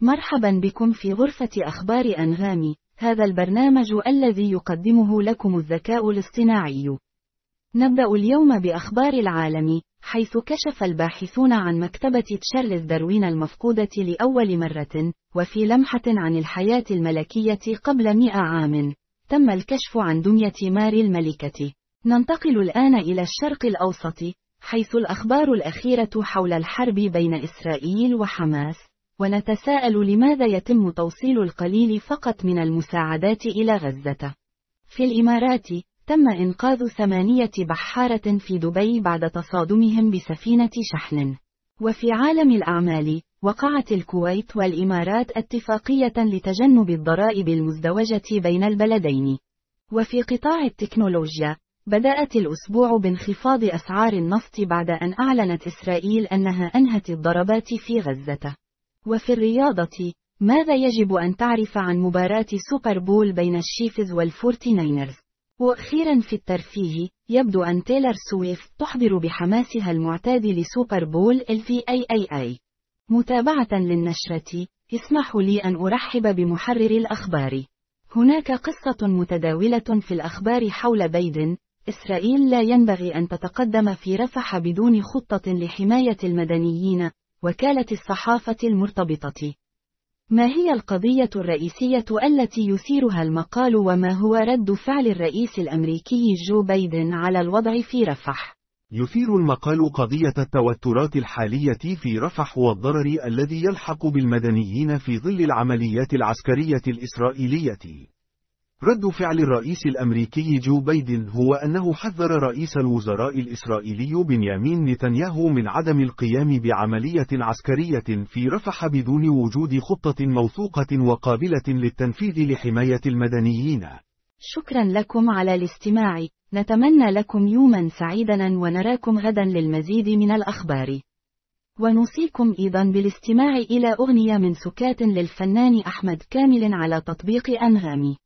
مرحبا بكم في غرفة أخبار أنغامي، هذا البرنامج الذي يقدمه لكم الذكاء الاصطناعي. نبدأ اليوم بأخبار العالم، حيث كشف الباحثون عن مكتبة تشارلز داروين المفقودة لأول مرة، وفي لمحة عن الحياة الملكية قبل مئة عام، تم الكشف عن دمية ماري الملكة. ننتقل الآن إلى الشرق الأوسط، حيث الأخبار الأخيرة حول الحرب بين إسرائيل وحماس، ونتساءل لماذا يتم توصيل القليل فقط من المساعدات إلى غزة. في الإمارات، تم إنقاذ ثمانية بحارة في دبي بعد تصادمهم بسفينة شحن. وفي عالم الأعمال، وقعت الكويت والإمارات اتفاقية لتجنب الضرائب المزدوجة بين البلدين. وفي قطاع التكنولوجيا، بدأت الأسبوع بانخفاض أسعار النفط بعد أن أعلنت إسرائيل أنها أنهت الضربات في غزة. وفي الرياضة، ماذا يجب أن تعرف عن مباراة سوبر بول بين الشيفز والفورتي ناينرز؟ وأخيرا في الترفيه، يبدو أن تيلر سويفت تحضر بحماسها المعتاد لسوبر بول الفي متابعة للنشرة، اسمحوا لي أن أرحب بمحرر الأخبار. هناك قصة متداولة في الأخبار حول بيدن، إسرائيل لا ينبغي أن تتقدم في رفح بدون خطة لحماية المدنيين، وكالة الصحافة المرتبطة. ما هي القضية الرئيسية التي يثيرها المقال وما هو رد فعل الرئيس الأمريكي جو بايدن على الوضع في رفح؟ يثير المقال قضية التوترات الحالية في رفح والضرر الذي يلحق بالمدنيين في ظل العمليات العسكرية الإسرائيلية. رد فعل الرئيس الأمريكي جو بايدن هو أنه حذر رئيس الوزراء الإسرائيلي بنيامين نتنياهو من عدم القيام بعملية عسكرية في رفح بدون وجود خطة موثوقة وقابلة للتنفيذ لحماية المدنيين. شكرا لكم على الاستماع، نتمنى لكم يوما سعيدا ونراكم غدا للمزيد من الأخبار. ونوصيكم أيضا بالاستماع إلى أغنية من سكات للفنان أحمد كامل على تطبيق أنغامي.